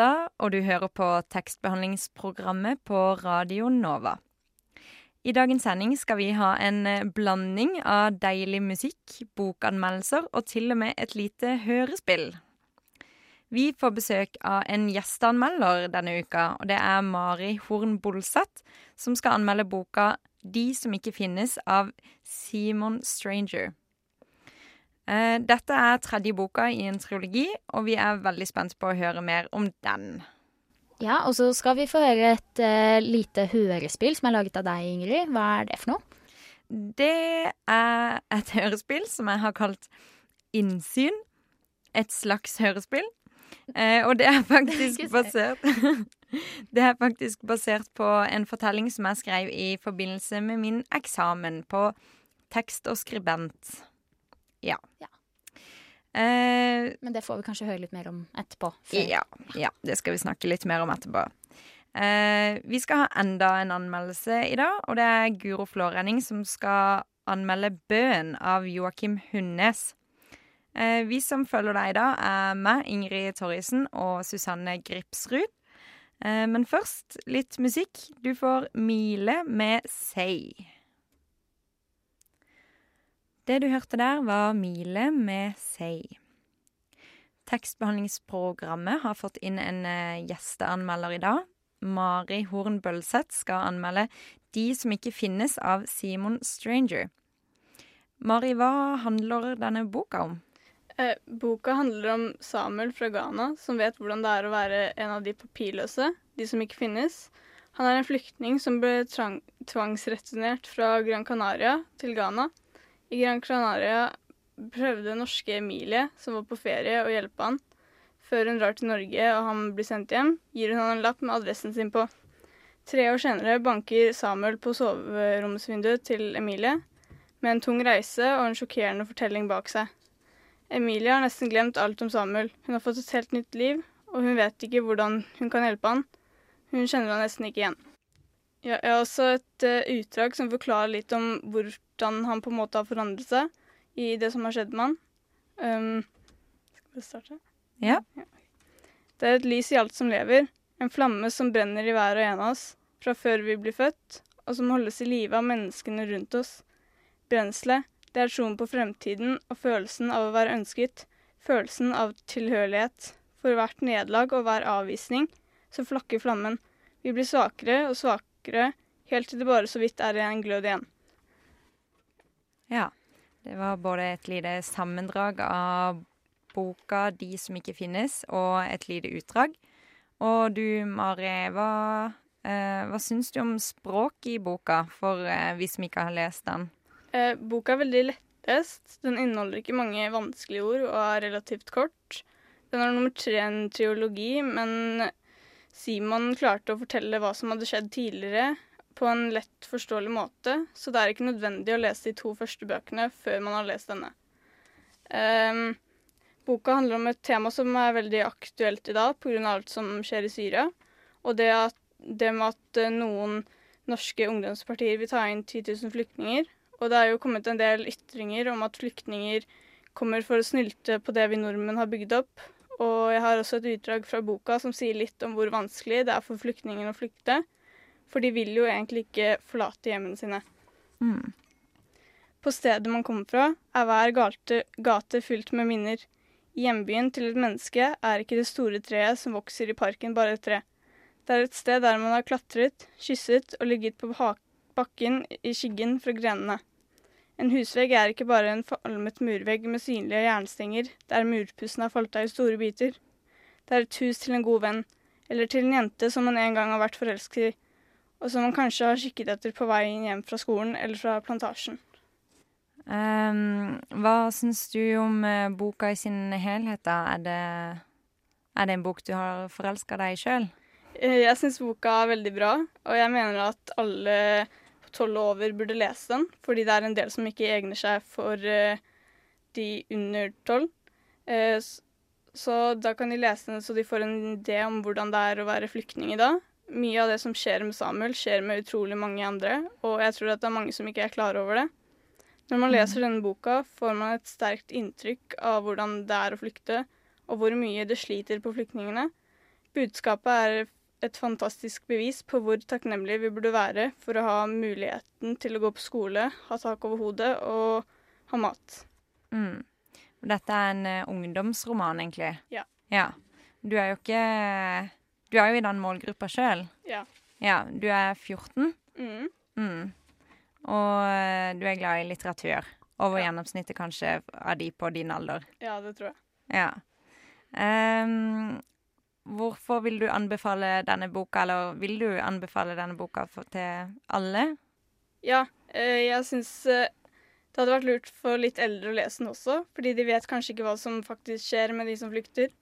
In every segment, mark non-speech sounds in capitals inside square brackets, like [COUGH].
Er og du hører på tekstbehandlingsprogrammet på Radio Nova. I dagens sending skal vi ha en eh, blanding av deilig musikk, bokanmeldelser og til og med et lite hørespill. Vi får besøk av en gjesteanmelder denne uka, og det er Mari Horn Bolseth, som skal anmelde boka De som ikke finnes av Simon Stranger. Eh, Dette er tredje boka i en triologi, og vi er veldig spent på å høre mer om den. Ja, og så skal vi få høre et uh, lite hørespill som er laget av deg, Ingrid. Hva er det for noe? Det er et hørespill som jeg har kalt Innsyn. Et slags hørespill. Uh, og det er [LAUGHS] faktisk basert [LAUGHS] Det er faktisk basert på en fortelling som jeg skrev i forbindelse med min eksamen på tekst og skribent. Ja. Ja. Eh, Men det får vi kanskje høre litt mer om etterpå. ja, ja, det skal vi snakke litt mer om etterpå. Eh, vi skal ha enda en anmeldelse i dag, og det er Guro Flårenning som skal anmelde Bøen av Joakim Hundnes. Eh, vi som følger deg i dag, er meg, Ingrid Torrisen og Susanne Gripsrud. Eh, men først litt musikk. Du får Mile med Sei. Det du hørte der, var Mile med Sei. Tekstbehandlingsprogrammet har fått inn en eh, gjesteanmelder i dag. Mari Horn Bølseth skal anmelde De som ikke finnes av Simon Stranger. Mari, hva handler denne boka om? Eh, boka handler om Samuel fra Ghana som vet hvordan det er å være en av de papirløse, de som ikke finnes. Han er en flyktning som ble tvangsreturnert fra Gran Canaria til Ghana. I Gran Canaria prøvde norske Emilie, som var på ferie, å hjelpe han. Før hun drar til Norge og han blir sendt hjem, gir hun han en lapp med adressen sin på. Tre år senere banker Samuel på soveromsvinduet til Emilie, med en tung reise og en sjokkerende fortelling bak seg. Emilie har nesten glemt alt om Samuel. Hun har fått et helt nytt liv, og hun vet ikke hvordan hun kan hjelpe han. Hun kjenner han nesten ikke igjen. Jeg har også et eh, utdrag som forklarer litt om hvordan han på en måte har forandret seg i det som har skjedd med han. Um, skal vi starte? Ja. Det er et lys i alt som lever, en flamme som brenner i hver og en av oss, fra før vi blir født, og som holdes i live av menneskene rundt oss. Brenselet, det er troen på fremtiden og følelsen av å være ønsket, følelsen av tilhørighet. For hvert nederlag og hver avvisning så flakker flammen. Vi blir svakere og svakere, helt til det bare så vidt er en glød igjen. Ja. Det var både et lite sammendrag av boka 'De som ikke finnes', og et lite utdrag. Og du, Mari, hva, eh, hva syns du om språket i boka, for eh, vi som ikke har lest den? Eh, boka er veldig lettest. Den inneholder ikke mange vanskelige ord og er relativt kort. Den er nummer tre en triologi, men Simon klarte å fortelle hva som hadde skjedd tidligere, på en lett forståelig måte, så det er ikke nødvendig å lese de to første bøkene før man har lest denne. Um, boka handler om et tema som er veldig aktuelt i dag pga. alt som skjer i Syria, og det, at, det med at eh, noen norske ungdomspartier vil ta inn 10 000 flyktninger. Og det er jo kommet en del ytringer om at flyktninger kommer for å snylte på det vi nordmenn har bygd opp. Og jeg har også et utdrag fra boka som sier litt om hvor vanskelig det er for flyktningene å flykte. For de vil jo egentlig ikke forlate hjemmene sine. Mm. På stedet man kommer fra, er hver gate, gate fylt med minner. I hjembyen til et menneske er ikke det store treet som vokser i parken, bare et tre. Det er et sted der man har klatret, kysset og ligget på bakken i skyggen fra grenene. En husvegg er ikke bare en falmet murvegg med synlige jernstenger der murpussen har falt av i store biter. Det er et hus til en god venn, eller til en jente som man en gang har vært forelsket i, og som man kanskje har kikket etter på veien hjem fra skolen eller fra plantasjen. Um, hva syns du om eh, boka i sin helhet, da? Er det Er det en bok du har forelska deg i sjøl? Eh, Jeg syns boka er veldig bra, og jeg mener at alle på tolv og over burde lese den, fordi det er en del som ikke egner seg for eh, de under tolv. Så da kan de lese den så de får en idé om hvordan det er å være flyktning i dag. Mye av det som skjer med Samuel, skjer med utrolig mange andre, og jeg tror at det er mange som ikke er klar over det. Når man leser denne boka, får man et sterkt inntrykk av hvordan det er å flykte, og hvor mye det sliter på flyktningene. Budskapet er et fantastisk bevis på hvor takknemlige vi burde være for å ha muligheten til å gå på skole, ha tak over hodet og ha mat. Mm. Dette er en eh, ungdomsroman, egentlig. Ja. ja. Du er jo ikke Du er jo i den målgruppa sjøl. Ja. Ja, du er 14. Mm. Mm. Og eh, du er glad i litteratur. Over Ja. gjennomsnittet kanskje av de på din alder. Ja, det tror jeg. Ja. Um, hvorfor vil du anbefale denne boka, eller vil du anbefale denne boka for, til alle? Ja, eh, jeg syns eh, det hadde vært lurt for litt eldre å lese den også, fordi de vet kanskje ikke hva som faktisk skjer med de som flykter.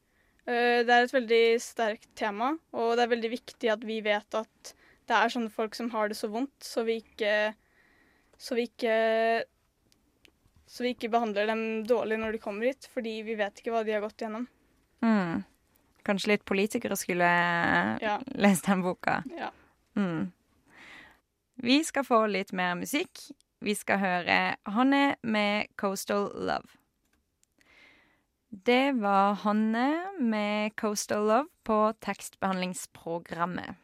Eh, Det er et veldig sterkt tema, og det er veldig viktig at vi vet at det er sånne folk som har det så vondt, så vi ikke Så vi ikke Så vi ikke behandler dem dårlig når de kommer hit, fordi vi vet ikke hva de har gått gjennom. Mm. Kanskje litt politikere skulle Ja. lest den boka. Ja. Mm. Vi skal få litt mer musikk. Vi skal høre Hanne med 'Coastal Love'. Det var Hanne med 'Coastal Love' på tekstbehandlingsprogrammet.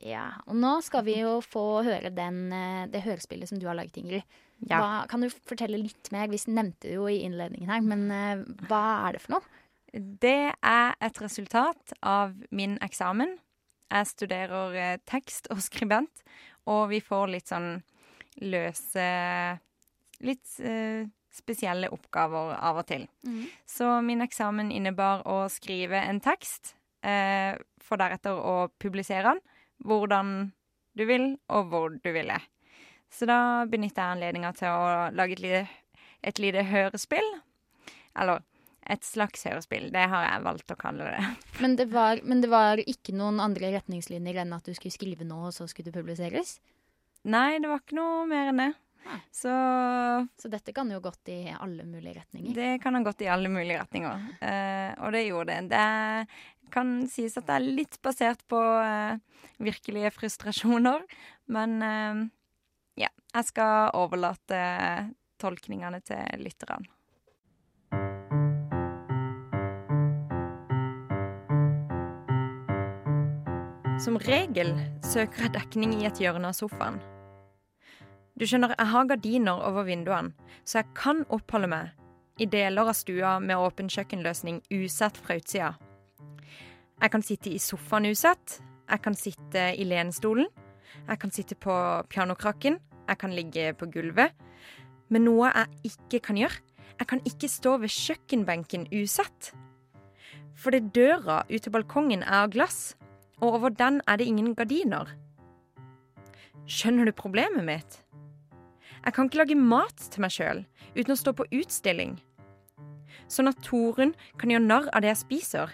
Ja, og nå skal vi jo få høre den, eh, det hørespillet som du har laget, Ingrid. Ja. Hva, kan du fortelle litt mer? Vi nevnte det jo i innledningen her, men eh, hva er det for noe? Det er et resultat av min eksamen. Jeg studerer eh, tekst og skribent, og vi får litt sånn løse Litt eh, spesielle oppgaver av og til. Så min eksamen innebar å skrive en tekst, eh, for deretter å publisere den hvordan du vil, og hvor du ville. Så da benytter jeg anledninga til å lage et lite, et lite hørespill. Eller et slags hørespill. Det har jeg valgt å kalle det. [LAUGHS] Men det, var, men det var ikke noen andre retningslinjer enn at du skulle skrive noe, og så skulle det publiseres? Nei, det var ikke noe mer enn det. Så Så dette kan jo gått i alle mulige retninger. det kan ha gått i alle mulige retninger. Eh, og det gjorde det. Det kan sies at det er litt basert på eh, virkelige frustrasjoner. Men eh, ja, jeg skal overlate tolkningene til lytterne. Som regel søker jeg dekning i et hjørne av sofaen. Du skjønner, jeg har gardiner over vinduene, så jeg kan oppholde meg i deler av stua med åpen kjøkkenløsning usett fra utsida. Jeg kan sitte i sofaen usett, jeg kan sitte i lenestolen, jeg kan sitte på pianokrakken, jeg kan ligge på gulvet. Men noe jeg ikke kan gjøre, jeg kan ikke stå ved kjøkkenbenken usett. Fordi døra ut til balkongen er av glass, og over den er det ingen gardiner. Skjønner du problemet mitt? Jeg kan ikke lage mat til meg sjøl uten å stå på utstilling. Sånn at Torunn kan gjøre narr av det jeg spiser.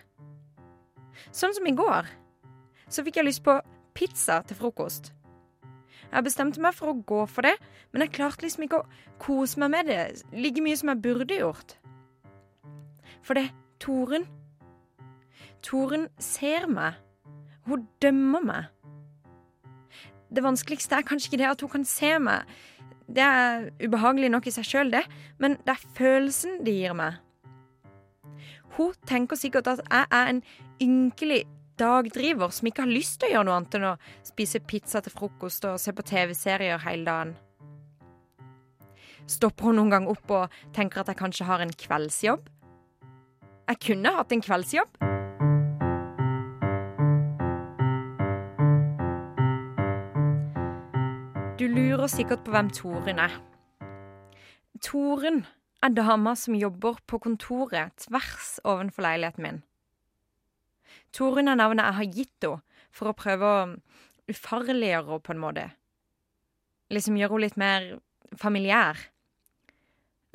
Sånn som i går. Så fikk jeg lyst på pizza til frokost. Jeg bestemte meg for å gå for det, men jeg klarte liksom ikke å kose meg med det like mye som jeg burde gjort. For det Torunn Torunn ser meg. Hun dømmer meg. Det vanskeligste er kanskje ikke det at hun kan se meg. Det er ubehagelig nok i seg sjøl, det, men det er følelsen det gir meg. Hun tenker sikkert at jeg er en ynkelig dagdriver som ikke har lyst til å gjøre noe annet enn å spise pizza til frokost og se på TV-serier hele dagen. Stopper hun noen gang opp og tenker at jeg kanskje har en kveldsjobb? Jeg kunne hatt en kveldsjobb. Du lurer sikkert på hvem Torunn er. Torunn er dama som jobber på kontoret tvers ovenfor leiligheten min. Torunn er navnet jeg har gitt henne for å prøve å ufarliggjøre henne på en måte. Liksom gjøre henne litt mer familiær.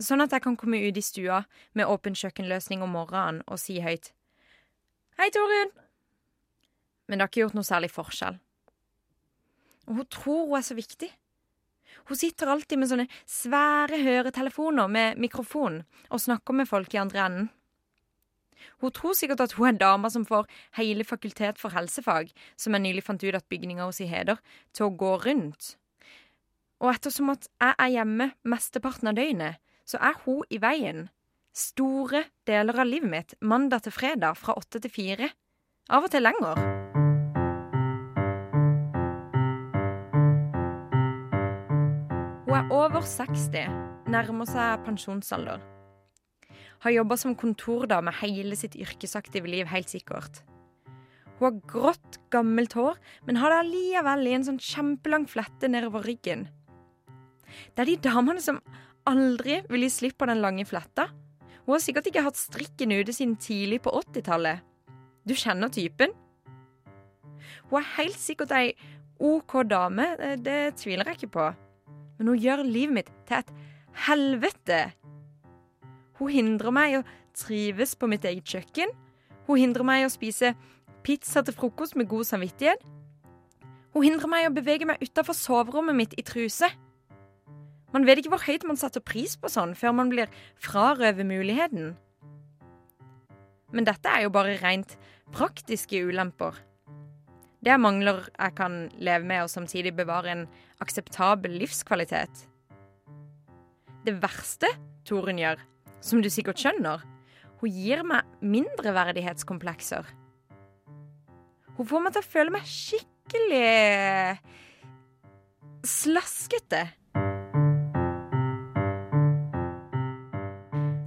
Sånn at jeg kan komme ut i stua med åpen kjøkkenløsning om morgenen og si høyt Hei, Torunn! Men det har ikke gjort noe særlig forskjell. Og hun tror hun er så viktig. Hun sitter alltid med sånne svære høretelefoner med mikrofon og snakker med folk i andre enden. Hun tror sikkert at hun er dama som får hele fakultet for helsefag, som jeg nylig fant ut at bygninga hos heder, til å gå rundt. Og ettersom at jeg er hjemme mesteparten av døgnet, så er hun i veien. Store deler av livet mitt, mandag til fredag, fra åtte til fire. Av og til lenger. Over 60, nærmer seg pensjonsalder. Har jobba som kontordame hele sitt yrkesaktive liv, helt sikkert. Hun har grått, gammelt hår, men har det allikevel i en sånn kjempelang flette nedover ryggen. Det er de damene som aldri vil gi slipp på den lange fletta. Hun har sikkert ikke hatt strikken ute siden tidlig på 80-tallet. Du kjenner typen? Hun er helt sikkert ei OK dame, det, det tviler jeg ikke på. Men hun gjør livet mitt til et helvete. Hun hindrer meg å trives på mitt eget kjøkken. Hun hindrer meg å spise pizza til frokost med god samvittighet. Hun hindrer meg å bevege meg utafor soverommet mitt i truse. Man vet ikke hvor høyt man setter pris på sånn før man blir frarøvet muligheten. Men dette er jo bare rent praktiske ulemper. Det er mangler jeg kan leve med og samtidig bevare en akseptabel livskvalitet. Det verste Torunn gjør, som du sikkert skjønner, hun gir meg mindreverdighetskomplekser. Hun får meg til å føle meg skikkelig slaskete.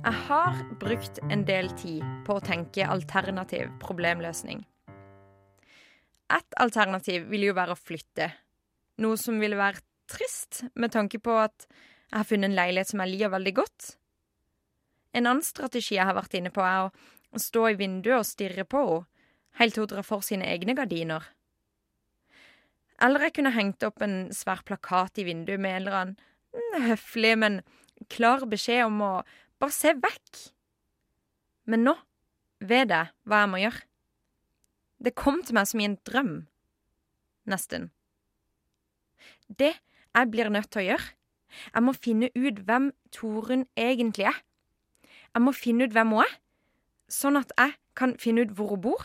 Jeg har brukt en del tid på å tenke alternativ problemløsning. Et alternativ vil jo være å flytte, noe som ville være trist med tanke på at jeg har funnet en leilighet som jeg liker veldig godt. En annen strategi jeg har vært inne på, er å stå i vinduet og stirre på henne, helt til hun drar for sine egne gardiner. Eller jeg kunne hengt opp en svær plakat i vinduet med en eller annen høflig, men klar beskjed om å bare se vekk. Men nå vet jeg hva jeg må gjøre. Det kom til meg som i en drøm. Nesten. Det jeg blir nødt til å gjøre, jeg må finne ut hvem Torunn egentlig er. Jeg må finne ut hvem hun er, sånn at jeg kan finne ut hvor hun bor,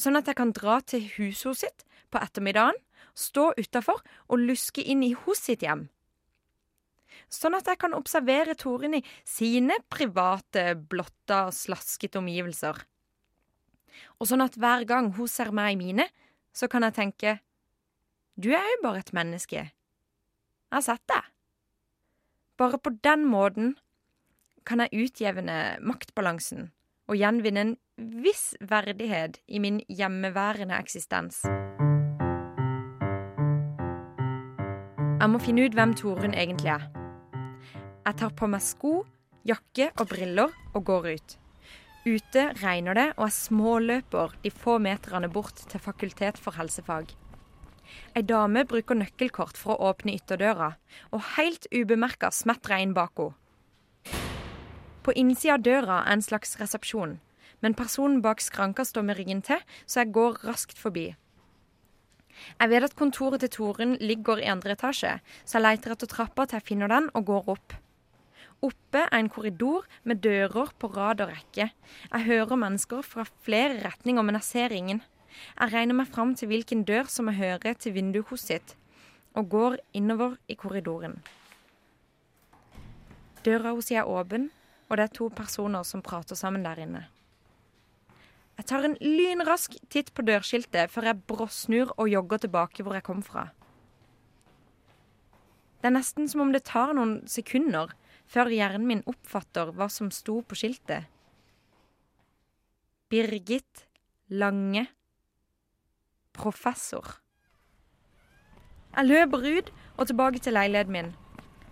sånn at jeg kan dra til huset sitt på ettermiddagen, stå utafor og luske inn i hos sitt hjem. Sånn at jeg kan observere Torunn i sine private, blotta slaskete omgivelser. Og sånn at hver gang hun ser meg i mine, så kan jeg tenke du er jo bare et menneske. Jeg har sett deg. Bare på den måten kan jeg utjevne maktbalansen og gjenvinne en viss verdighet i min hjemmeværende eksistens. Jeg må finne ut hvem Torunn egentlig er. Jeg tar på meg sko, jakke og briller og går ut. Ute regner det, og jeg småløper de få meterne bort til Fakultet for helsefag. Ei dame bruker nøkkelkort for å åpne ytterdøra, og helt ubemerka smetter jeg inn bak henne. På innsida av døra er en slags resepsjon, men personen bak skranka står med ryggen til, så jeg går raskt forbi. Jeg vet at kontoret til Torunn ligger i andre etasje, så jeg leter etter trappa til jeg finner den og går opp. Oppe er en korridor med dører på rad og rekke. Jeg hører mennesker fra flere retninger, men jeg ser ingen. Jeg regner meg fram til hvilken dør som jeg hører til vinduet hos sitt, og går innover i korridoren. Døra hos er åpen, og det er to personer som prater sammen der inne. Jeg tar en lynrask titt på dørskiltet før jeg bråsnur og jogger tilbake hvor jeg kom fra. Det er nesten som om det tar noen sekunder før hjernen min oppfatter hva som sto på skiltet. Birgit Lange. Professor. Jeg løper ut og tilbake til leiligheten min.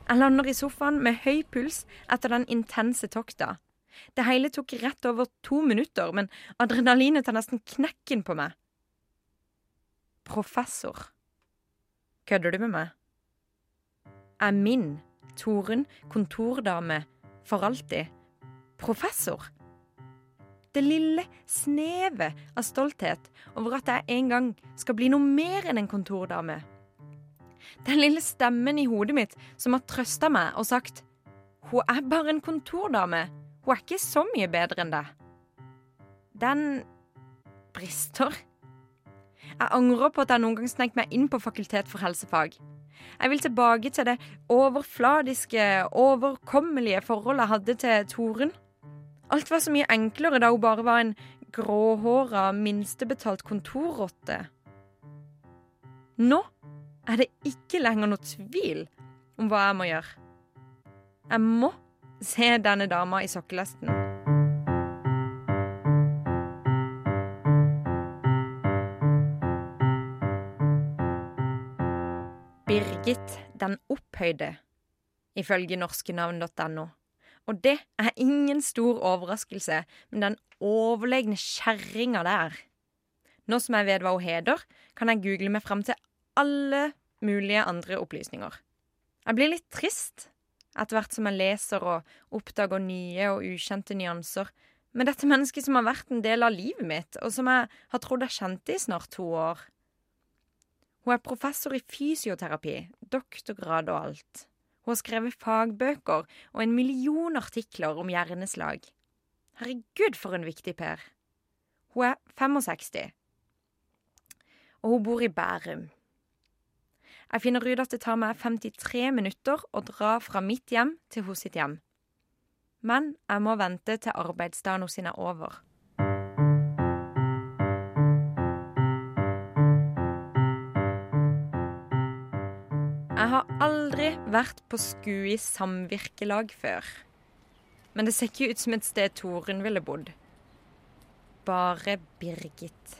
Jeg lander i sofaen med høy puls etter den intense tokta. Det hele tok rett over to minutter, men adrenalinet tar nesten knekken på meg. Professor. Kødder du med meg? Er min, Torunn, kontordame for alltid professor? det lille snevet av stolthet over at jeg en gang skal bli noe mer enn en kontordame. Den lille stemmen i hodet mitt som har trøsta meg og sagt hun er bare en kontordame, hun er ikke så mye bedre enn deg. Den brister. Jeg angrer på at jeg noen gang snek meg inn på Fakultet for helsefag. Jeg vil tilbake til det overfladiske, overkommelige forholdet jeg hadde til Torunn. Alt var så mye enklere da hun bare var en gråhåra, minstebetalt kontorrotte. Nå er det ikke lenger noe tvil om hva jeg må gjøre. Jeg må se denne dama i sokkelesten. Den opphøyde, ifølge norskenavn.no. Og det er ingen stor overraskelse, men den overlegne kjerringa der. Nå som jeg vet hva hun heter, kan jeg google meg fram til alle mulige andre opplysninger. Jeg blir litt trist etter hvert som jeg leser og oppdager nye og ukjente nyanser med dette mennesket som har vært en del av livet mitt, og som jeg har trodd jeg kjente i snart to år. Hun er professor i fysioterapi, doktorgrad og alt. Hun har skrevet fagbøker og en million artikler om hjerneslag. Herregud, for en viktig Per. Hun er 65, og hun bor i Bærum. Jeg finner ut at det tar meg 53 minutter å dra fra mitt hjem til hos sitt hjem. Men jeg må vente til arbeidsdagen hos henne er over. Jeg har aldri vært på Skui samvirkelag før. Men det ser ikke ut som et sted Torunn ville bodd. Bare Birgit.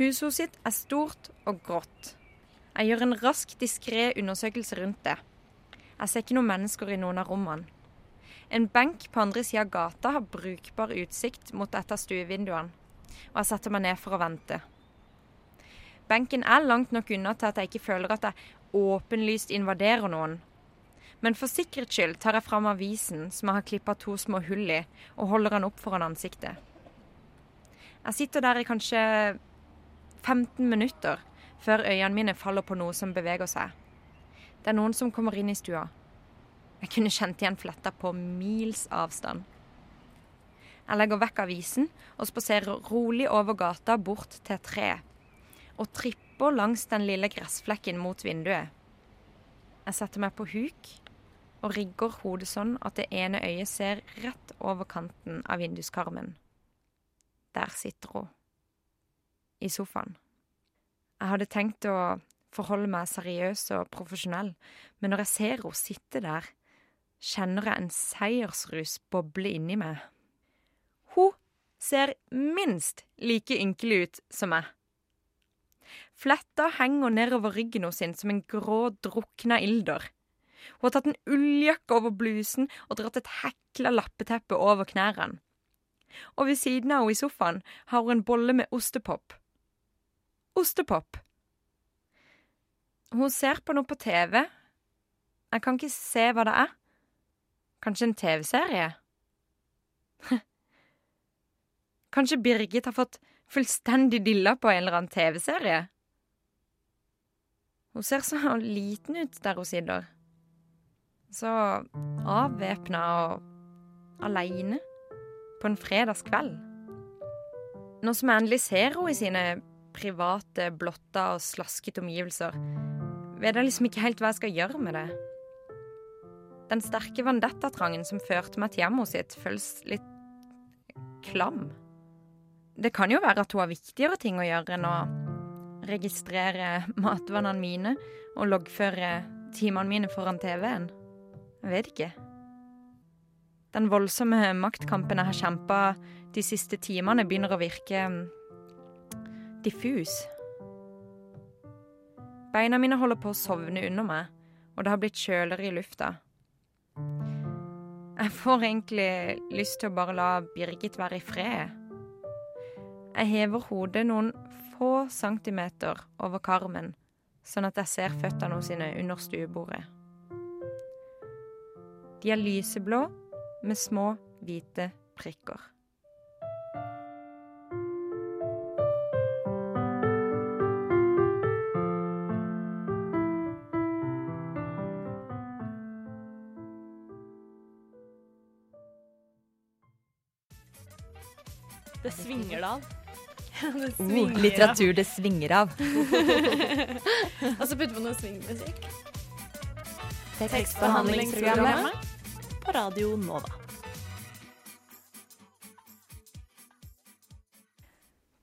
Huset sitt er stort og grått. Jeg gjør en rask, diskré undersøkelse rundt det. Jeg ser ikke noen mennesker i noen av rommene. En benk på andre sida av gata har brukbar utsikt mot et av stuevinduene, og jeg setter meg ned for å vente. Benken er langt nok unna til at jeg ikke føler at jeg åpenlyst invaderer noen. Men for sikkerhets skyld tar jeg fram avisen som jeg har klippa to små hull i, og holder den opp foran ansiktet. Jeg sitter der i kanskje 15 minutter før øynene mine faller på noe som beveger seg. Det er noen som kommer inn i stua. Jeg kunne kjent igjen fletta på mils avstand. Jeg legger vekk avisen og spaserer rolig over gata bort til et tre, og tripper langs den lille gressflekken mot vinduet. Jeg setter meg på huk og rigger hodet sånn at det ene øyet ser rett over kanten av vinduskarmen. Der sitter hun. I sofaen. Jeg hadde tenkt å forholde meg seriøs og profesjonell, men når jeg ser henne sitte der, kjenner jeg en seiersrus boble inni meg. Hun ser minst like ynkelig ut som meg. Fletta henger nedover ryggen hennes som en grå, drukna ilder. Hun har tatt en ulljakke over blusen og dratt et hekla lappeteppe over knærne. Og ved siden av henne i sofaen har hun en bolle med ostepop. Ostepop. Hun ser på noe på TV. Jeg kan ikke se hva det er. Kanskje en TV-serie? [LAUGHS] Kanskje Birgit har fått fullstendig dilla på en eller annen TV-serie? Hun ser så [LAUGHS] liten ut der hun sitter. Så avvæpna og aleine på en fredagskveld. Nå som endelig ser henne i sine private, blotta og slaskete omgivelser, vet jeg liksom ikke helt hva jeg skal gjøre med det. Den sterke vandettatrangen som førte meg til hjemmet sitt, føles litt klam. Det kan jo være at hun har viktigere ting å gjøre enn å registrere matvannene mine og loggføre timene mine foran TV-en. Jeg vet ikke. Den voldsomme maktkampen jeg har kjempa de siste timene, begynner å virke mm, diffus. Beina mine holder på å sovne under meg, og det har blitt kjøligere i lufta. Jeg får egentlig lyst til å bare la Birgit være i fred. Jeg hever hodet noen få centimeter over karmen, sånn at jeg ser føttene hos sine under stuebordet. De er lyseblå med små, hvite prikker. Det svinger da det svinger litteratur det svinger av. [LAUGHS] Og så putter vi noe swingmusikk. Tekstbehandlingsprogrammet på Radio Nova.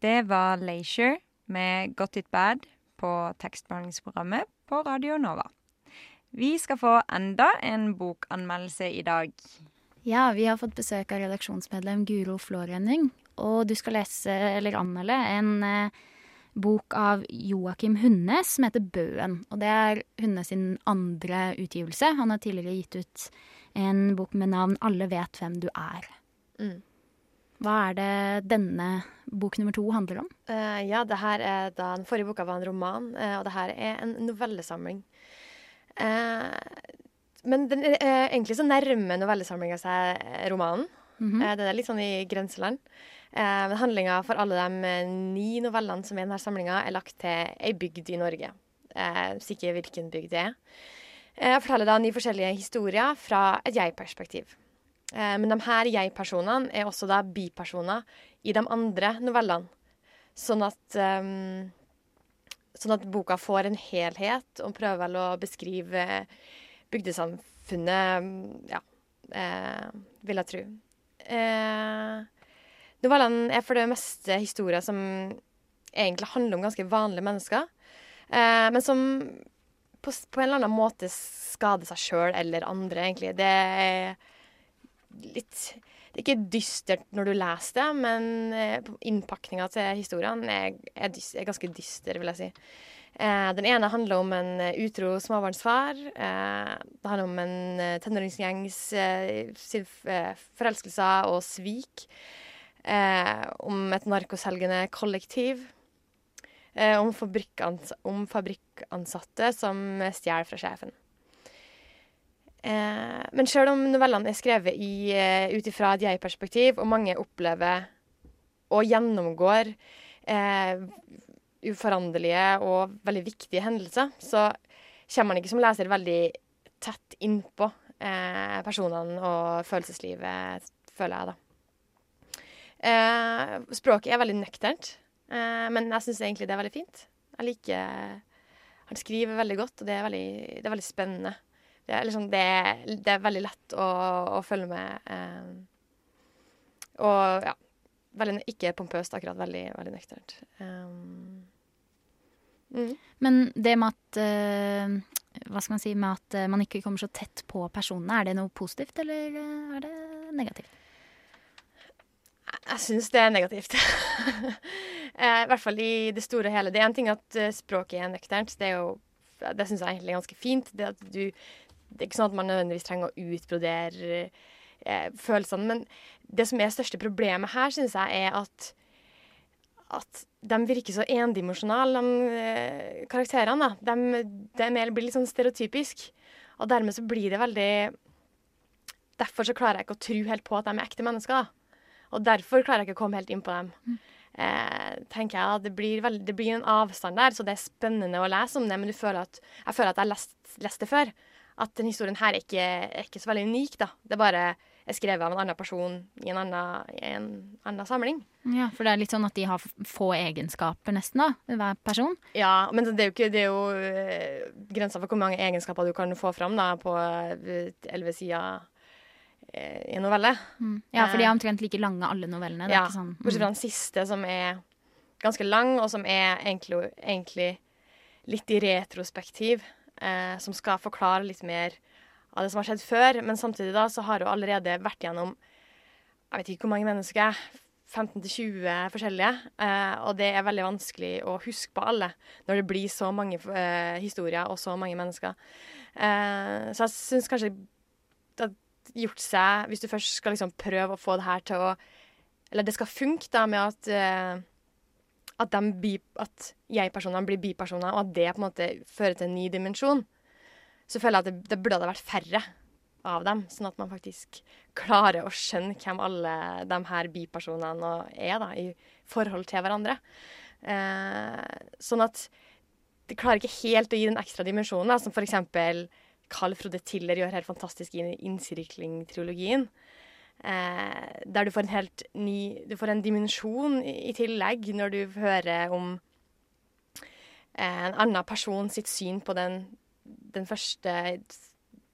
Det var Leisure med Got It Bad på tekstbehandlingsprogrammet på Radio Nova. Vi skal få enda en bokanmeldelse i dag. Ja, vi har fått besøk av redaksjonsmedlem Guro Flårønning. Og du skal lese, eller anmelde, en eh, bok av Joakim Hunnes som heter Bøen. Og det er Hunnes sin andre utgivelse. Han har tidligere gitt ut en bok med navn 'Alle vet hvem du er'. Mm. Hva er det denne bok nummer to handler om? Uh, ja, det her er da Den forrige boka var en roman, uh, og det her er en novellesamling. Uh, men den, egentlig så nærmer novellesamlinga seg romanen. Mhm. Eh, den er litt sånn i grenseland. Eh, handlinga for alle de eh, ni novellene som er i denne samlinga, er lagt til ei bygd i Norge. Eh, sikker hvilken bygd det er. Eh, Jeg forteller da ni forskjellige historier fra et jeg-perspektiv. Eh, men de her jeg-personene er også da bipersoner i de andre novellene. Sånn at um, Sånn at boka får en helhet og prøver vel å beskrive bygdesamfunnet Ja, eh, vil jeg tro. Eh, novellene er for det meste historier som egentlig handler om ganske vanlige mennesker, eh, men som på, på en eller annen måte skader seg sjøl eller andre, egentlig. Det er litt Det er ikke dystert når du leser det, men eh, innpakninga til historiene er, er, er ganske dyster, vil jeg si. Eh, den ene handler om en eh, utro småbarnsfar. Det handler om en tenåringsgjengs eh, forelskelser og svik. Eh, om et narkoselgende kollektiv. Eh, om, fabrikkans om fabrikkansatte som stjeler fra sjefen. Eh, men selv om novellene er skrevet ut ifra et jeg-perspektiv, og mange opplever og gjennomgår eh, uforanderlige og veldig viktige hendelser, så kommer man ikke som leser veldig tett innpå eh, personene og følelseslivet, føler jeg, da. Eh, språket er veldig nøkternt, eh, men jeg syns egentlig det er veldig fint. Jeg liker Han skriver veldig godt, og det er veldig, det er veldig spennende. Det er, liksom, det, er, det er veldig lett å, å følge med. Eh, og ja, veldig, ikke pompøst, akkurat. Veldig, veldig nøkternt. Um, mm. Men det med at eh, Hva skal man si med at eh, man ikke kommer så tett på personene, er det noe positivt, eller er det negativt? Jeg syns det er negativt. [LAUGHS] eh, I hvert fall i det store og hele. Det er en ting at eh, språket er nøkternt. Det, er det syns jeg egentlig er ganske fint. Det, du, det er ikke sånn at man nødvendigvis trenger å utbrodere eh, følelsene. Men det som er største problemet her, syns jeg, er at at de virker så endimensjonale, de eh, karakterene. da. De, de blir litt sånn stereotypisk. Og dermed så blir det veldig Derfor så klarer jeg ikke å tro helt på at de er ekte mennesker. da. Og derfor klarer jeg ikke å komme helt inn på dem. Eh, tenker jeg at det blir, veld, det blir en avstand der, så det er spennende å lese om det, men du føler at, jeg føler at jeg har lest, lest det før. At denne historien her er ikke, er ikke så veldig unik. da. Det er bare er skrevet av en annen person i en annen, i en annen samling. Ja, For det er litt sånn at de har få egenskaper, nesten, da, hver person. Ja, men det er jo, ikke, det er jo eh, grensa for hvor mange egenskaper du kan få fram da, på eh, elleve sider i en novelle. Ja, for de er omtrent like lange, alle novellene. Det Ja, sånn, Bortsett fra den siste, som er ganske lang, og som er egentlig, egentlig litt i retrospektiv. Eh, som skal forklare litt mer av det som har skjedd før. Men samtidig da, så har hun allerede vært gjennom jeg vet ikke hvor mange mennesker. 15-20 forskjellige. Eh, og det er veldig vanskelig å huske på alle når det blir så mange eh, historier og så mange mennesker. Eh, så jeg syns kanskje har gjort seg Hvis du først skal liksom prøve å få det her til å Eller det skal funke da med at uh, at, bi, at jeg-personene blir bipersoner, og at det på en måte fører til en ny dimensjon, så føler jeg at det, det burde ha vært færre av dem, sånn at man faktisk klarer å skjønne hvem alle de her bipersonene er da, i forhold til hverandre. Eh, sånn at det klarer ikke helt å gi den ekstra dimensjonen, da, som f.eks. Carl Frode Tiller gjør helt fantastisk i Innsirkling-triologien. Eh, der du får en helt ny Du får en dimensjon i, i tillegg når du hører om eh, en annen person sitt syn på den, den første eh,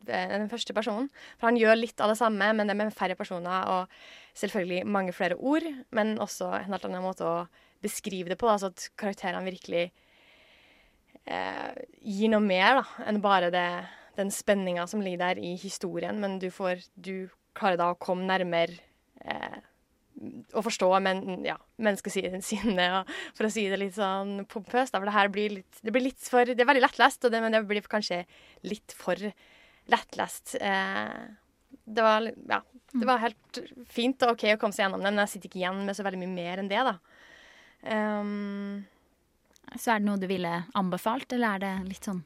den første personen. For han gjør litt av det samme, men det er med færre personer og selvfølgelig mange flere ord. Men også en helt annen måte å beskrive det på, da, så at karakterene virkelig eh, gir noe mer da, enn bare det, den spenninga som ligger der i historien. Men du, får, du klarer da å komme nærmere eh, å forstå men, ja, menneskesiden [LAUGHS] sine, for å si det litt sånn pompøst. For det her blir litt, det blir litt for Det er veldig lettlest, det, men det blir kanskje litt for lettlest. Eh, det var, ja, det var helt fint og OK å komme seg gjennom det, men jeg sitter ikke igjen med så veldig mye mer enn det, da. Um, så er det noe du ville anbefalt, eller er det litt sånn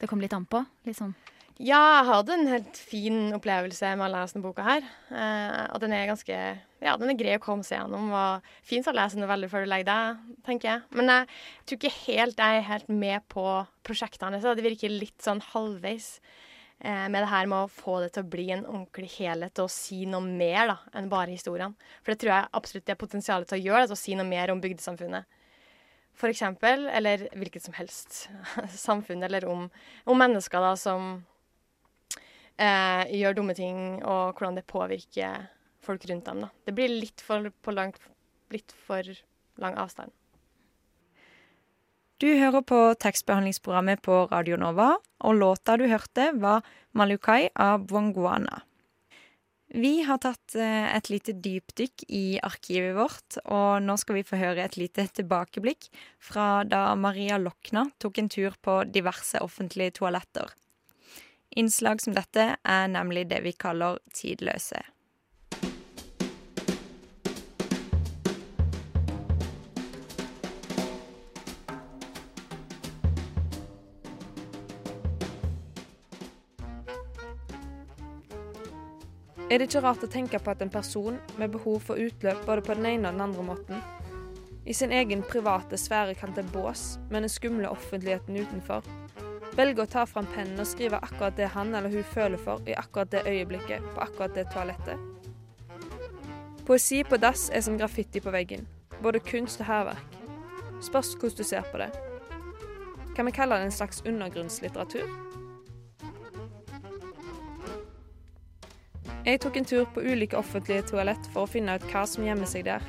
Det kom litt an på? Sånn ja, jeg hadde en helt fin opplevelse med å lese denne boka her. Eh, og den er ganske Ja, den er grei å komme seg gjennom. Og fint å lese noveller før du legger deg, tenker jeg. Men jeg tror ikke helt jeg er helt med på prosjektene. Så det virker litt sånn halvveis eh, med det her med å få det til å bli en ordentlig helhet og si noe mer da, enn bare historiene. For det tror jeg absolutt det er potensialet til å gjøre, det, å si noe mer om bygdesamfunnet eksempel, eller hvilket som helst [LAUGHS] samfunn, eller om, om mennesker da, som eh, gjør dumme ting, og hvordan det påvirker folk rundt dem. Da. Det blir litt for, langt, litt for lang avstand. Du hører på tekstbehandlingsprogrammet på Radio Nova, og låta du hørte, var 'Malukai' av Bwangwana. Vi har tatt eh, et lite dypdykk i arkivet vårt, og nå skal vi få høre et lite tilbakeblikk fra da Maria Lokna tok en tur på diverse offentlige toaletter. Innslag som dette er nemlig det vi kaller tidløse. Er det ikke rart å tenke på at en person med behov for utløp både på den ene og den andre måten, i sin egen private sfære kan til bås med den skumle offentligheten utenfor, velger å ta fram pennen og skrive akkurat det han eller hun føler for i akkurat det øyeblikket på akkurat det toalettet. Poesi på dass er som graffiti på veggen. Både kunst og hærverk. Spørs hvordan du ser på det. Kan vi kalle det en slags undergrunnslitteratur? Jeg tok en tur på ulike offentlige toalett for å finne ut hva som gjemmer seg der.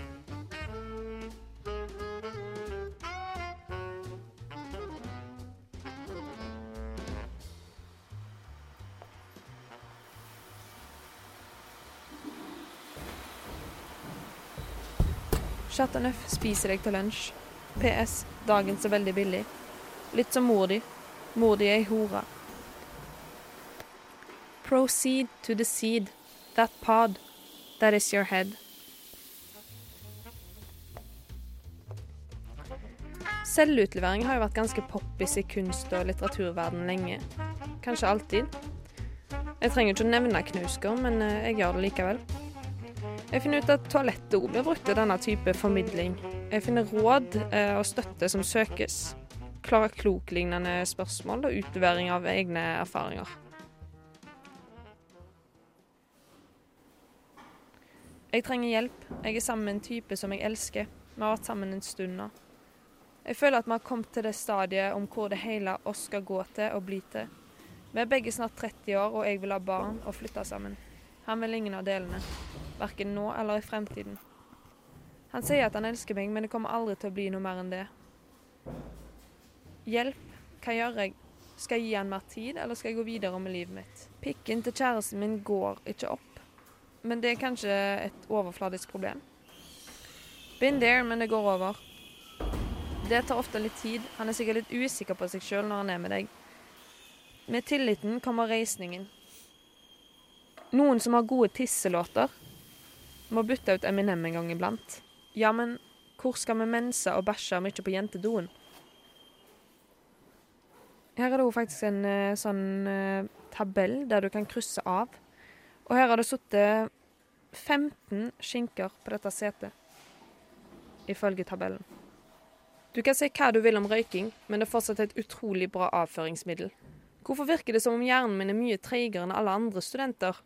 Chateauneuf spiser deg til lunsj. PS. Dagens er veldig billig. Litt som mor di. Mor di er ei hore. Proceed to the seed. That pod. That is your head. Selvutlevering har jo vært ganske poppis i kunst- og litteraturverden lenge. Kanskje alltid. Jeg trenger ikke å nevne Knausgård, men eh, jeg gjør det likevel. Jeg finner ut at toalettet òg blir brukt til denne type formidling. Jeg finner råd eh, og støtte som søkes. Klara Klok-lignende spørsmål og utlevering av egne erfaringer. Jeg trenger hjelp. Jeg er sammen med en type som jeg elsker. Vi har vært sammen en stund nå. Jeg føler at vi har kommet til det stadiet om hvor det hele oss skal gå til og bli til. Vi er begge snart 30 år, og jeg vil ha barn og flytte sammen. Han vil ingen av delene verken nå eller i fremtiden. Han sier at han elsker meg, men det kommer aldri til å bli noe mer enn det. Hjelp, hva gjør jeg? Skal jeg gi han mer tid, eller skal jeg gå videre med livet mitt? Pikken til kjæresten min går ikke opp, men det er kanskje et overfladisk problem. Been there, men det går over. Det tar ofte litt tid. Han er sikkert litt usikker på seg sjøl når han er med deg. Med tilliten kommer reisningen. Noen som har gode tisselåter, må bytte ut Eminem en gang iblant. Ja, men hvor skal vi mense og bæsje om ikke på jentedoen? Her er det jo faktisk en uh, sånn uh, tabell der du kan krysse av. Og her har det sittet 15 skinker på dette setet, ifølge tabellen. Du kan si hva du vil om røyking, men det er fortsatt et utrolig bra avføringsmiddel. Hvorfor virker det som om hjernen min er mye treigere enn alle andre studenter?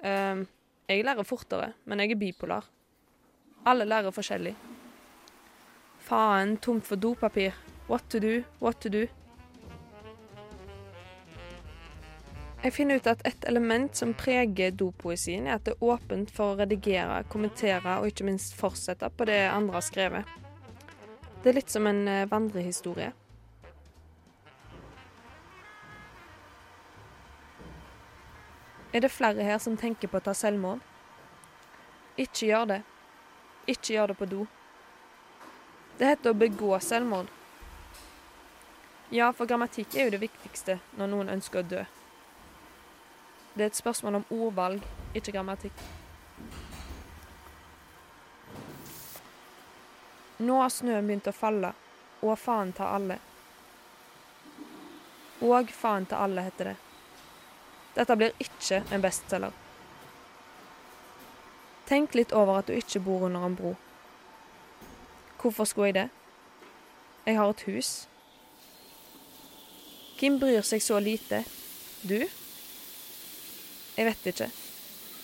Uh, Jeg lærer fortere, men jeg er bipolar. Alle lærer forskjellig. Faen, tomt for dopapir. What to do, what to do. Jeg finner ut at et element som preger dopoesien, er at det er åpent for å redigere, kommentere og ikke minst fortsette på det andre har skrevet. Det er litt som en eh, vandrehistorie. Er det flere her som tenker på å ta selvmord? Ikke gjør det. Ikke gjør det på do. Det heter å begå selvmord. Ja, for grammatikk er jo det viktigste når noen ønsker å dø. Det er et spørsmål om ordvalg, ikke grammatikk. Nå har snøen begynt å falle, og faen ta alle. Og faen ta alle, heter det. Dette blir ikke en bestselger. Tenk litt over at du ikke bor under en bro. Hvorfor skulle jeg det? Jeg har et hus. Hvem bryr seg så lite? Du? Jeg vet ikke.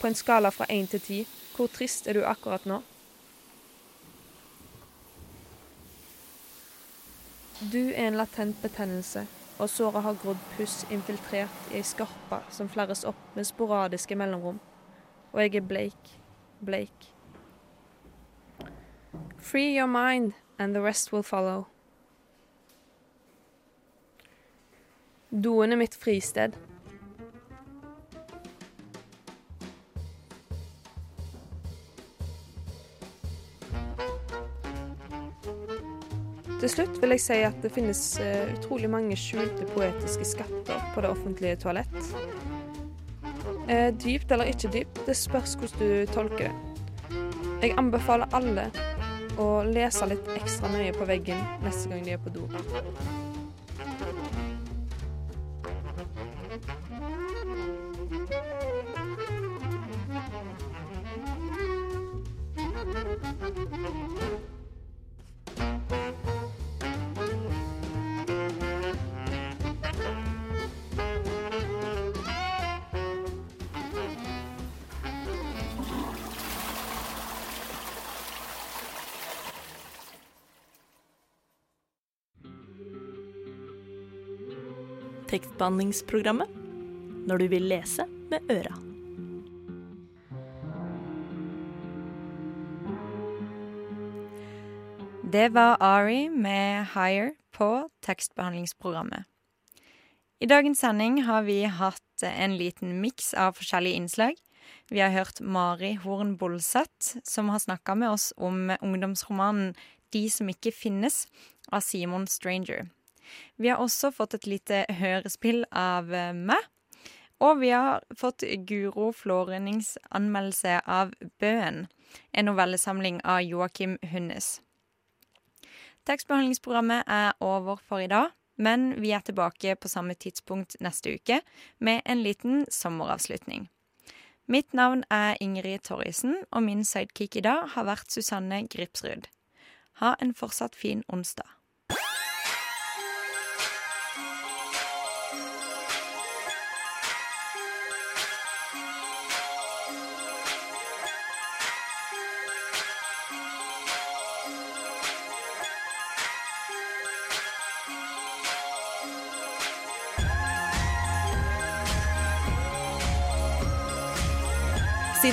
På en skala fra én til ti, hvor trist er du akkurat nå? Du er en latent betennelse, og såret har grodd puss infiltrert i ei skarpe som flerres opp med sporadiske mellomrom. Og jeg er bleik, bleik. Free your mind, and the rest will follow. Doen er mitt fristed. Slutt vil jeg si at det finnes eh, utrolig mange skjulte poetiske skatter på det offentlige toalett. Eh, dypt eller ikke dypt, det spørs hvordan du tolker det. Jeg anbefaler alle å lese litt ekstra nøye på veggen neste gang de er på do. Tekstbehandlingsprogrammet når du vil lese med øra. Det var Ari med Higher på tekstbehandlingsprogrammet. I dagens sending har vi hatt en liten miks av forskjellige innslag. Vi har hørt Mari Horn Bolseth, som har snakka med oss om ungdomsromanen De som ikke finnes av Simon Stranger. Vi har også fått et lite hørespill av meg. Og vi har fått Guro Flårennings anmeldelse av Bøen, en novellesamling av Joakim Hunnes. Tekstbehandlingsprogrammet er over for i dag, men vi er tilbake på samme tidspunkt neste uke med en liten sommeravslutning. Mitt navn er Ingrid Torrisen, og min sidekick i dag har vært Susanne Gripsrud. Ha en fortsatt fin onsdag.